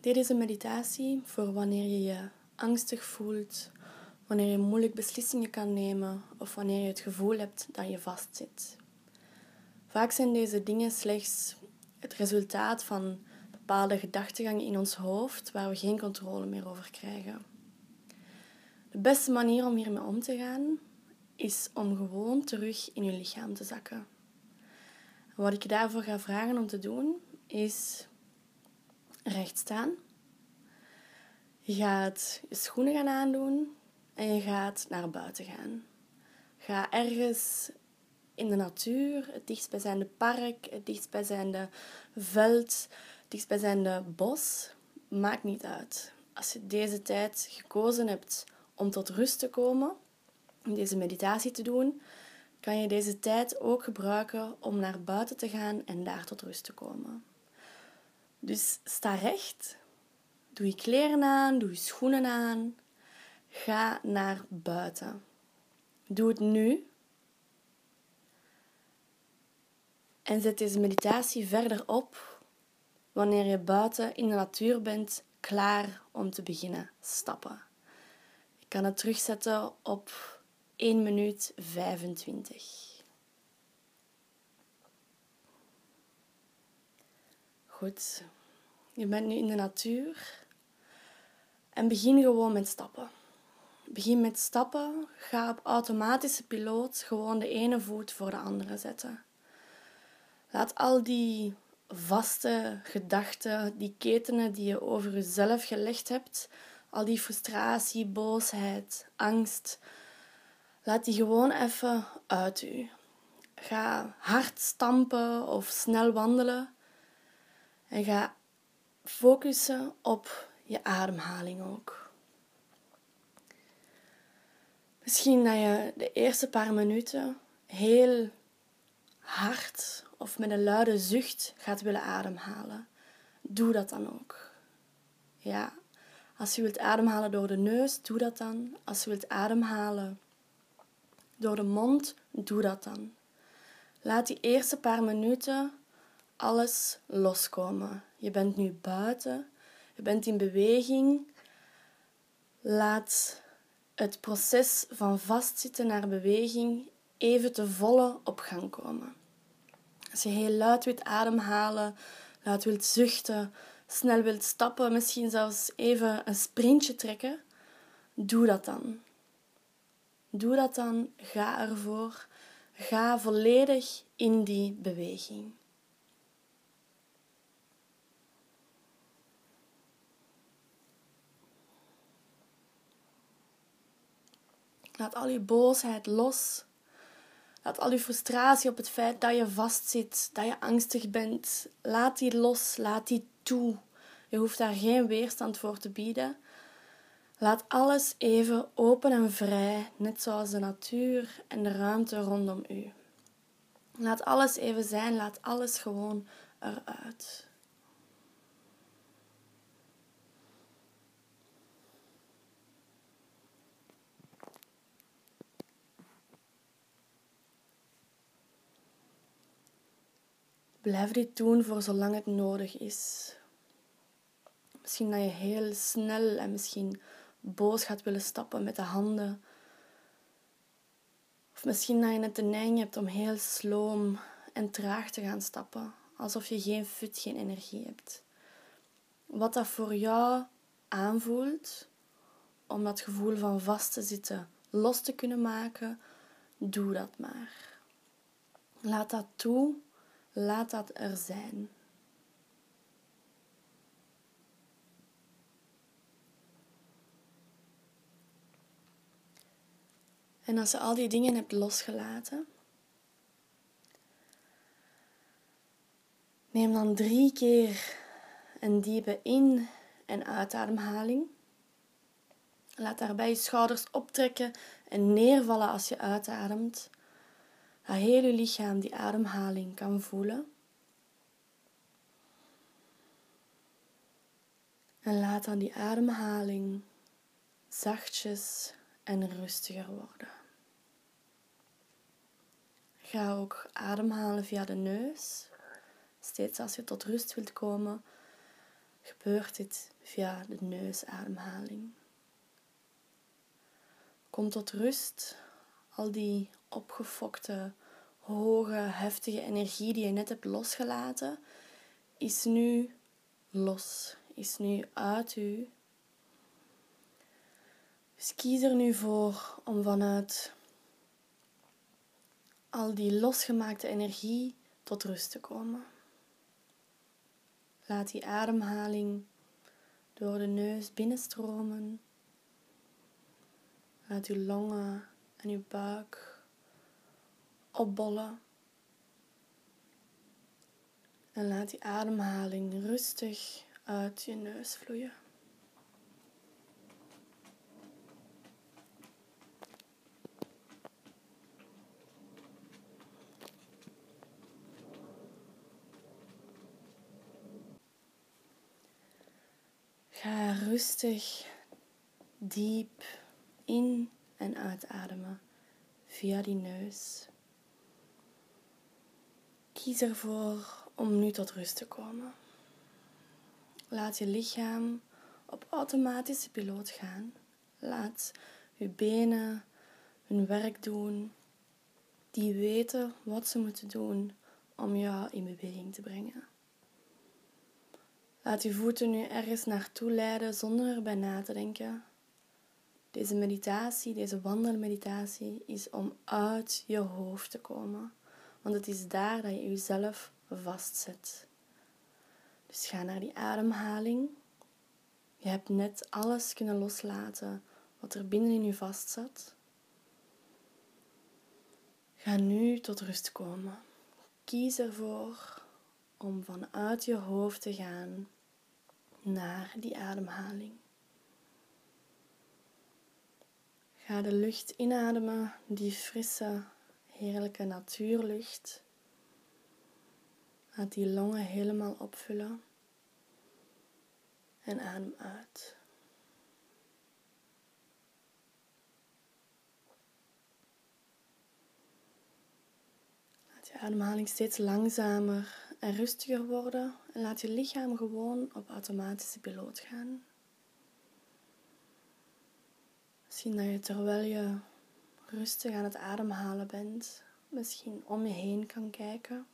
Dit is een meditatie voor wanneer je je angstig voelt, wanneer je moeilijk beslissingen kan nemen of wanneer je het gevoel hebt dat je vastzit. Vaak zijn deze dingen slechts het resultaat van bepaalde gedachtegangen in ons hoofd waar we geen controle meer over krijgen. De beste manier om hiermee om te gaan is om gewoon terug in je lichaam te zakken. wat ik je daarvoor ga vragen om te doen is recht staan. Je gaat je schoenen gaan aandoen en je gaat naar buiten gaan. Ga ergens in de natuur, het dichtstbijzijnde park, het dichtstbijzijnde veld, het dichtstbijzijnde bos. Maakt niet uit. Als je deze tijd gekozen hebt om tot rust te komen, om deze meditatie te doen, kan je deze tijd ook gebruiken om naar buiten te gaan en daar tot rust te komen. Dus sta recht, doe je kleren aan, doe je schoenen aan, ga naar buiten. Doe het nu. En zet deze meditatie verder op wanneer je buiten in de natuur bent, klaar om te beginnen stappen. Ik kan het terugzetten op 1 minuut 25. Goed, je bent nu in de natuur en begin gewoon met stappen. Begin met stappen, ga op automatische piloot gewoon de ene voet voor de andere zetten. Laat al die vaste gedachten, die ketenen die je over jezelf gelegd hebt, al die frustratie, boosheid, angst, laat die gewoon even uit u. Ga hard stampen of snel wandelen en ga focussen op je ademhaling ook. Misschien dat je de eerste paar minuten heel hard of met een luide zucht gaat willen ademhalen. Doe dat dan ook. Ja, als je wilt ademhalen door de neus, doe dat dan. Als je wilt ademhalen door de mond, doe dat dan. Laat die eerste paar minuten alles loskomen. Je bent nu buiten, je bent in beweging. Laat het proces van vastzitten naar beweging even te volle op gang komen. Als je heel luid wilt ademhalen, luid wilt zuchten, snel wilt stappen, misschien zelfs even een sprintje trekken, doe dat dan. Doe dat dan, ga ervoor. Ga volledig in die beweging. Laat al je boosheid los. Laat al je frustratie op het feit dat je vastzit, dat je angstig bent. Laat die los, laat die toe. Je hoeft daar geen weerstand voor te bieden. Laat alles even open en vrij, net zoals de natuur en de ruimte rondom u. Laat alles even zijn, laat alles gewoon eruit. Blijf dit doen voor zolang het nodig is. Misschien dat je heel snel en misschien boos gaat willen stappen met de handen. Of misschien dat je net de neiging hebt om heel sloom en traag te gaan stappen, alsof je geen fut, geen energie hebt. Wat dat voor jou aanvoelt, om dat gevoel van vast te zitten los te kunnen maken, doe dat maar. Laat dat toe, laat dat er zijn. En als je al die dingen hebt losgelaten, neem dan drie keer een diepe in- en uitademhaling. Laat daarbij je schouders optrekken en neervallen als je uitademt. Dat heel je lichaam die ademhaling kan voelen. En laat dan die ademhaling zachtjes en rustiger worden. Ga ook ademhalen via de neus. Steeds als je tot rust wilt komen, gebeurt dit via de neusademhaling. Kom tot rust. Al die opgefokte, hoge, heftige energie die je net hebt losgelaten, is nu los, is nu uit u. Dus kies er nu voor om vanuit al die losgemaakte energie tot rust te komen. Laat die ademhaling door de neus binnenstromen. Laat uw longen en uw buik opbollen. En laat die ademhaling rustig uit je neus vloeien. Ga rustig diep in- en uitademen via die neus. Kies ervoor om nu tot rust te komen. Laat je lichaam op automatische piloot gaan. Laat je benen hun werk doen. Die weten wat ze moeten doen om jou in beweging te brengen. Laat je voeten nu ergens naartoe leiden zonder erbij na te denken. Deze meditatie, deze wandelmeditatie, is om uit je hoofd te komen. Want het is daar dat je jezelf vastzet. Dus ga naar die ademhaling. Je hebt net alles kunnen loslaten wat er binnen in je vastzat. Ga nu tot rust komen. Kies ervoor om vanuit je hoofd te gaan naar die ademhaling. Ga de lucht inademen, die frisse, heerlijke natuurlucht. Laat die longen helemaal opvullen. En adem uit. Laat je ademhaling steeds langzamer en rustiger worden en laat je lichaam gewoon op automatische piloot gaan. Misschien dat je terwijl je rustig aan het ademhalen bent, misschien om je heen kan kijken.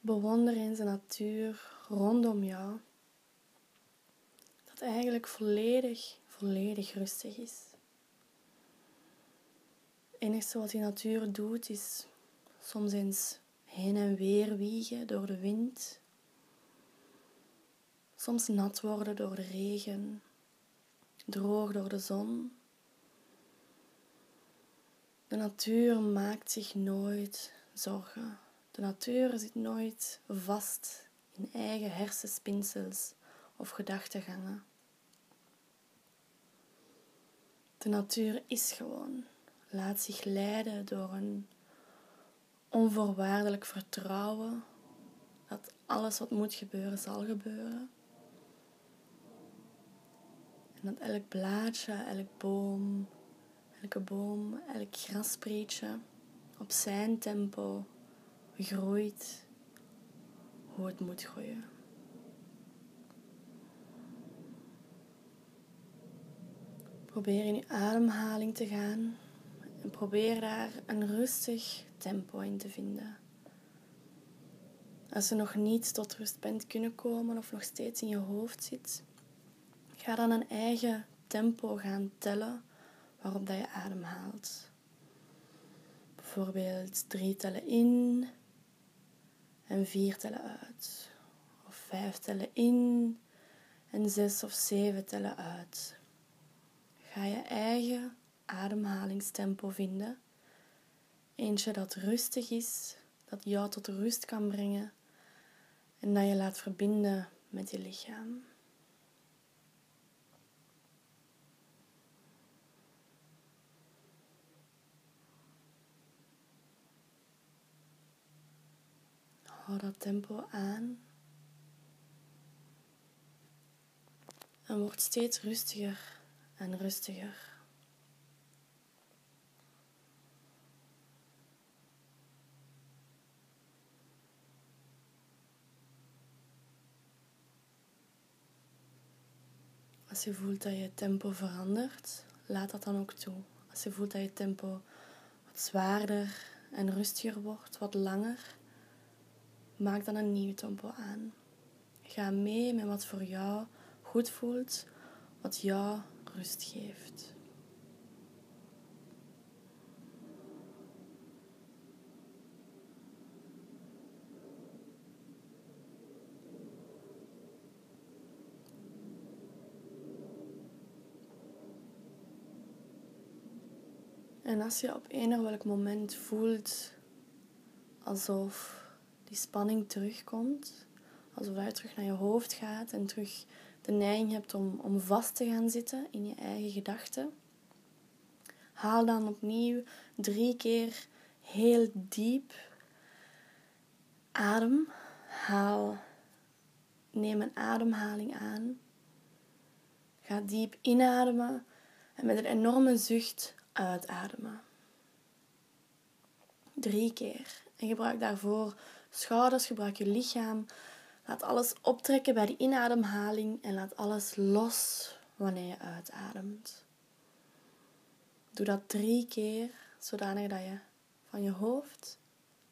Bewonder eens de natuur rondom jou. Dat eigenlijk volledig, volledig rustig is. Het enige wat die natuur doet is soms eens heen en weer wiegen door de wind. Soms nat worden door de regen, droog door de zon. De natuur maakt zich nooit zorgen. De natuur zit nooit vast in eigen hersenspinsels of gedachtegangen. De natuur is gewoon, laat zich leiden door een onvoorwaardelijk vertrouwen dat alles wat moet gebeuren zal gebeuren. En dat elk blaadje, elk boom, elke boom, elk grasprietje op zijn tempo groeit hoe het moet groeien. Probeer in je ademhaling te gaan en probeer daar een rustig tempo in te vinden. Als je nog niet tot rust bent kunnen komen of nog steeds in je hoofd zit, ga dan een eigen tempo gaan tellen waarop dat je ademhaalt. Bijvoorbeeld drie tellen in en vier tellen uit. Of vijf tellen in en zes of zeven tellen uit. Ga je eigen ademhalingstempo vinden. Eentje dat rustig is, dat jou tot rust kan brengen en dat je laat verbinden met je lichaam. hou dat tempo aan. En word steeds rustiger en rustiger. Als je voelt dat je tempo verandert, laat dat dan ook toe. Als je voelt dat je tempo wat zwaarder en rustiger wordt, wat langer, maak dan een nieuw tempo aan. Ga mee met wat voor jou goed voelt, wat jou rust geeft. En als je op een welk moment voelt alsof die spanning terugkomt, alsof je terug naar je hoofd gaat en terug de neiging hebt om, om vast te gaan zitten in je eigen gedachten, haal dan opnieuw drie keer heel diep adem. Haal, neem een ademhaling aan. Ga diep inademen en met een enorme zucht uitademen. Drie keer. En gebruik daarvoor schouders, gebruik je lichaam. Laat alles optrekken bij de inademhaling en laat alles los wanneer je uitademt. Doe dat drie keer, zodanig dat je van je hoofd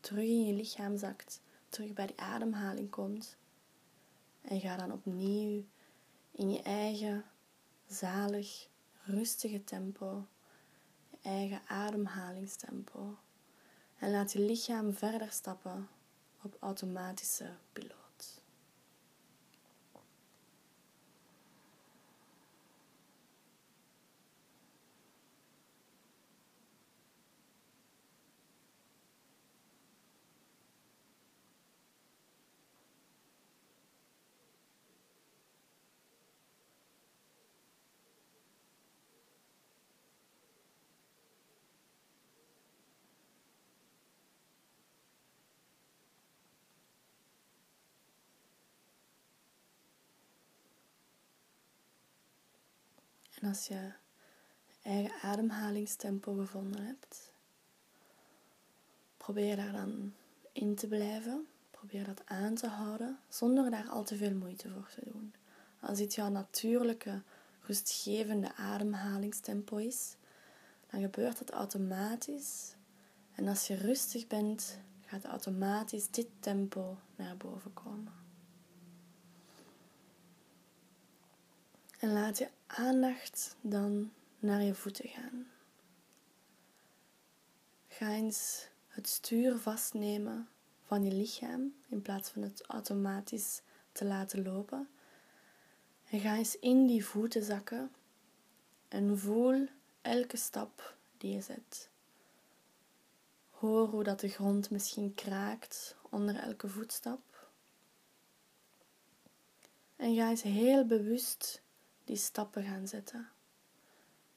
terug in je lichaam zakt, terug bij die ademhaling komt. En ga dan opnieuw in je eigen zalig, rustige tempo eigen ademhalingstempo. En laat je lichaam verder stappen op automatische piloot. En als je eigen ademhalingstempo gevonden hebt, probeer daar dan in te blijven. Probeer dat aan te houden zonder daar al te veel moeite voor te doen. Als dit jouw natuurlijke, rustgevende ademhalingstempo is, dan gebeurt dat automatisch. En als je rustig bent, gaat automatisch dit tempo naar boven komen. En laat je aandacht dan naar je voeten gaan. Ga eens het stuur vastnemen van je lichaam in plaats van het automatisch te laten lopen. En ga eens in die voeten zakken en voel elke stap die je zet. Hoor hoe dat de grond misschien kraakt onder elke voetstap. En ga eens heel bewust die stappen gaan zetten.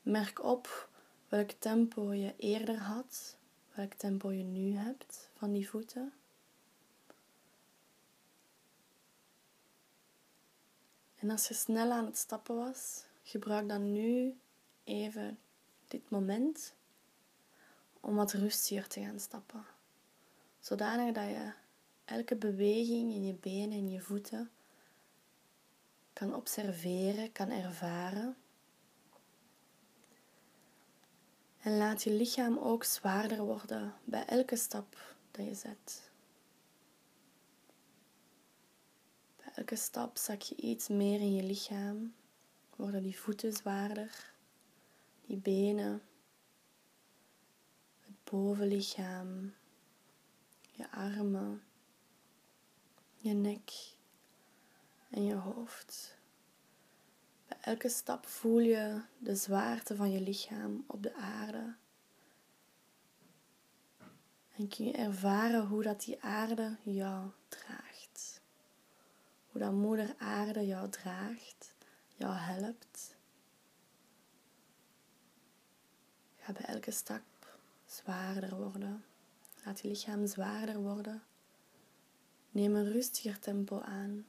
Merk op welk tempo je eerder had, welk tempo je nu hebt van die voeten. En als je snel aan het stappen was, gebruik dan nu even dit moment om wat rustiger te gaan stappen. Zodanig dat je elke beweging in je benen en je voeten kan observeren, kan ervaren. En laat je lichaam ook zwaarder worden bij elke stap dat je zet. Bij elke stap zak je iets meer in je lichaam. Worden die voeten zwaarder, die benen, het bovenlichaam, je armen, je nek en je hoofd. Bij elke stap voel je de zwaarte van je lichaam op de aarde. En kun je ervaren hoe dat die aarde jou draagt. Hoe dat moeder aarde jou draagt, jou helpt. Ga bij elke stap zwaarder worden. Laat je lichaam zwaarder worden. Neem een rustiger tempo aan.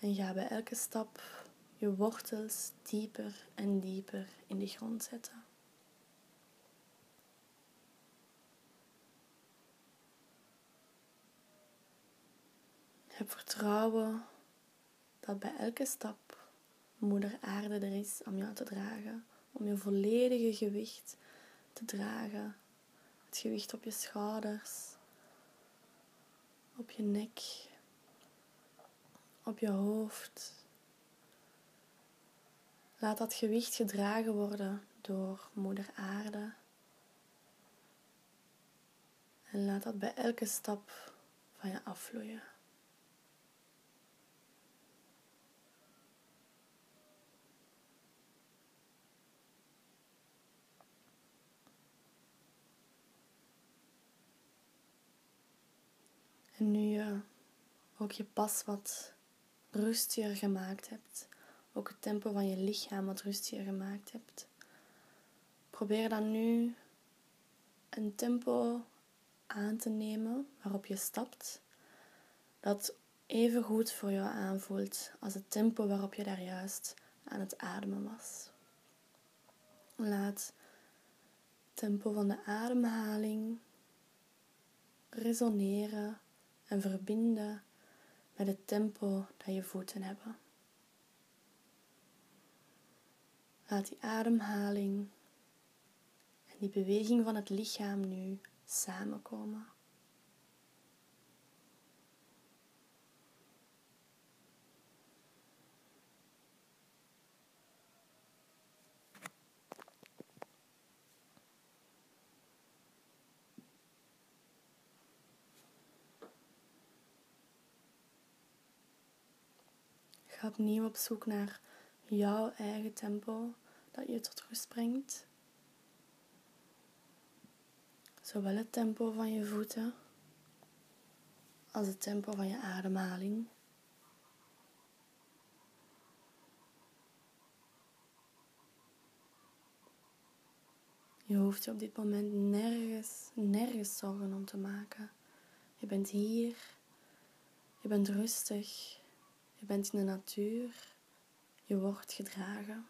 En ga bij elke stap je wortels dieper en dieper in de grond zetten. Heb vertrouwen dat bij elke stap Moeder Aarde er is om jou te dragen, om je volledige gewicht te dragen. Het gewicht op je schouders, op je nek, op je hoofd. Laat dat gewicht gedragen worden door Moeder Aarde. En laat dat bij elke stap van je afvloeien. En nu je ook je pas wat rustiger gemaakt hebt, ook het tempo van je lichaam wat rustiger gemaakt hebt, probeer dan nu een tempo aan te nemen waarop je stapt, dat even goed voor jou aanvoelt als het tempo waarop je daar juist aan het ademen was. Laat het tempo van de ademhaling resoneren en verbinden met het tempo dat je voeten hebben. Laat die ademhaling en die beweging van het lichaam nu samenkomen. Opnieuw op zoek naar jouw eigen tempo dat je tot rust brengt. Zowel het tempo van je voeten als het tempo van je ademhaling. Je hoeft je op dit moment nergens, nergens zorgen om te maken. Je bent hier, je bent rustig, je bent in de natuur, je wordt gedragen.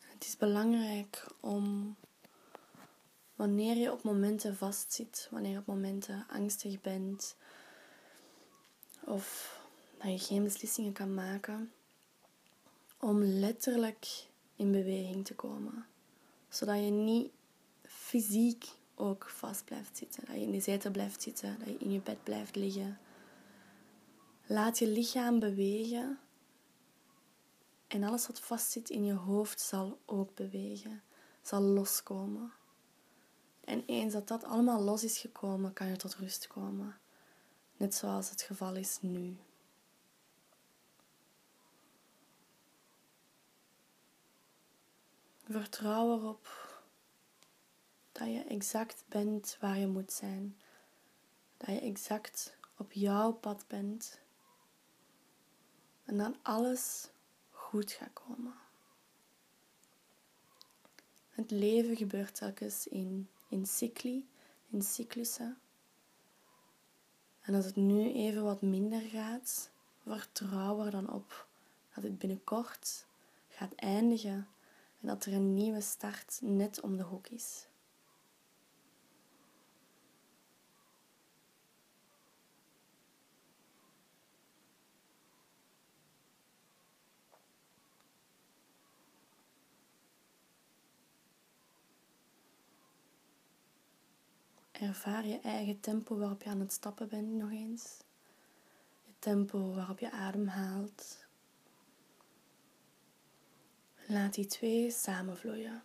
Het is belangrijk om wanneer je op momenten vastzit, wanneer je op momenten angstig bent of dat je geen beslissingen kan maken, om letterlijk in beweging te komen, zodat je niet fysiek ook vast blijft zitten, dat je in de zetel blijft zitten, dat je in je bed blijft liggen. Laat je lichaam bewegen en alles wat vastzit in je hoofd zal ook bewegen, zal loskomen. En eens dat dat allemaal los is gekomen, kan je tot rust komen. Net zoals het geval is nu. Vertrouw erop dat je exact bent waar je moet zijn. Dat je exact op jouw pad bent. En dan alles goed gaat komen. Het leven gebeurt telkens in, in cycli, in cyclussen. En als het nu even wat minder gaat, vertrouw er dan op dat het binnenkort gaat eindigen en dat er een nieuwe start net om de hoek is. Ervaar je eigen tempo waarop je aan het stappen bent nog eens. Je tempo waarop je adem haalt. Laat die twee samenvloeien.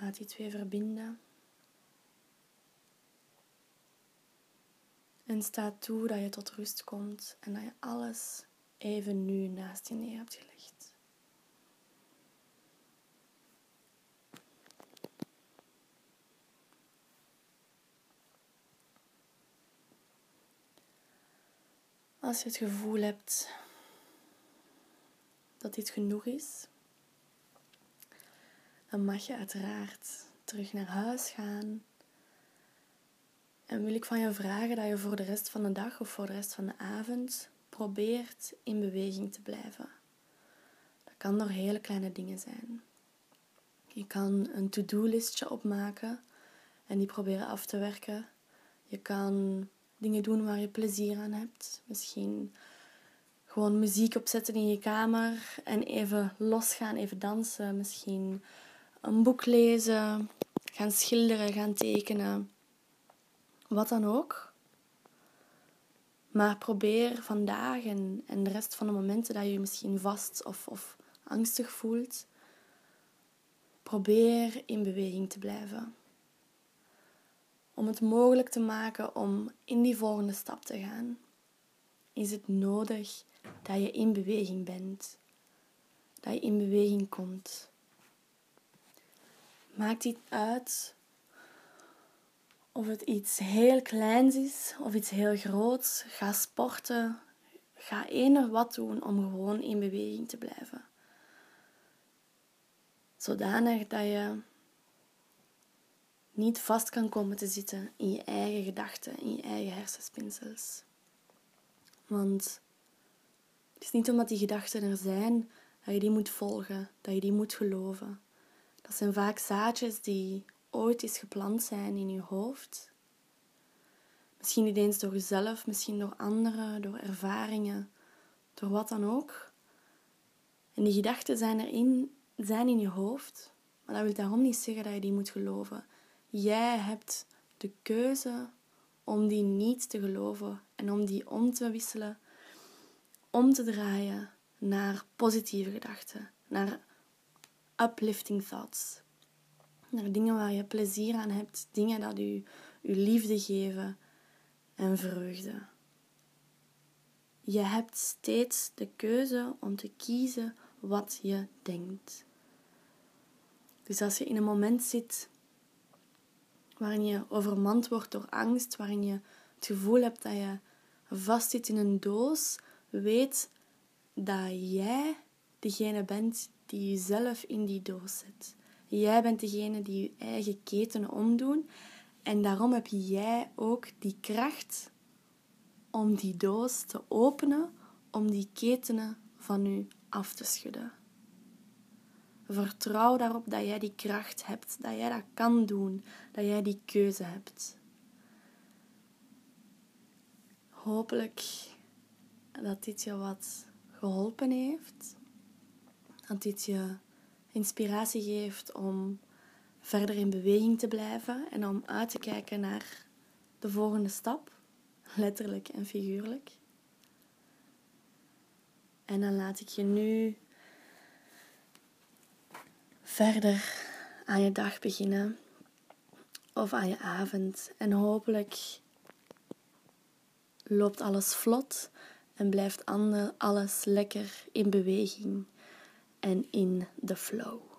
Laat die twee verbinden. En sta toe dat je tot rust komt en dat je alles even nu naast je neer hebt gelegd. Als je het gevoel hebt dat dit genoeg is, dan mag je uiteraard terug naar huis gaan. En wil ik van je vragen dat je voor de rest van de dag of voor de rest van de avond probeert in beweging te blijven. Dat kan door hele kleine dingen zijn. Je kan een to-do-listje opmaken en die proberen af te werken. Je kan dingen doen waar je plezier aan hebt. Misschien gewoon muziek opzetten in je kamer en even losgaan, even dansen. Misschien een boek lezen, gaan schilderen, gaan tekenen. Wat dan ook. Maar probeer vandaag en, en de rest van de momenten dat je je misschien vast of, of angstig voelt, probeer in beweging te blijven. Om het mogelijk te maken om in die volgende stap te gaan, is het nodig dat je in beweging bent. Dat je in beweging komt. Maakt niet uit of het iets heel kleins is of iets heel groots. Ga sporten. Ga eender wat doen om gewoon in beweging te blijven. Zodanig dat je niet vast kan komen te zitten in je eigen gedachten, in je eigen hersenspinsels. Want het is niet omdat die gedachten er zijn dat je die moet volgen, dat je die moet geloven. Dat zijn vaak zaadjes die ooit eens geplant zijn in je hoofd. Misschien niet eens door jezelf, misschien door anderen, door ervaringen, door wat dan ook. En die gedachten zijn erin, zijn in je hoofd, maar dat wil daarom niet zeggen dat je die moet geloven. Jij hebt de keuze om die niet te geloven en om die om te wisselen, om te draaien naar positieve gedachten, naar uplifting thoughts. Naar dingen waar je plezier aan hebt, dingen dat je liefde geven en vreugde. Je hebt steeds de keuze om te kiezen wat je denkt. Dus als je in een moment zit waarin je overmand wordt door angst, waarin je het gevoel hebt dat je vastzit in een doos, weet dat jij degene bent die jezelf in die doos zet. Jij bent degene die je eigen ketenen omdoen. En daarom heb jij ook die kracht om die doos te openen, om die ketenen van u af te schudden. Vertrouw daarop dat jij die kracht hebt, dat jij dat kan doen, dat jij die keuze hebt. Hopelijk dat dit je wat geholpen heeft. Dat dit je inspiratie geeft om verder in beweging te blijven en om uit te kijken naar de volgende stap, letterlijk en figuurlijk. En dan laat ik je nu verder aan je dag beginnen of aan je avond. En hopelijk loopt alles vlot en blijft alles lekker in beweging en in de flow.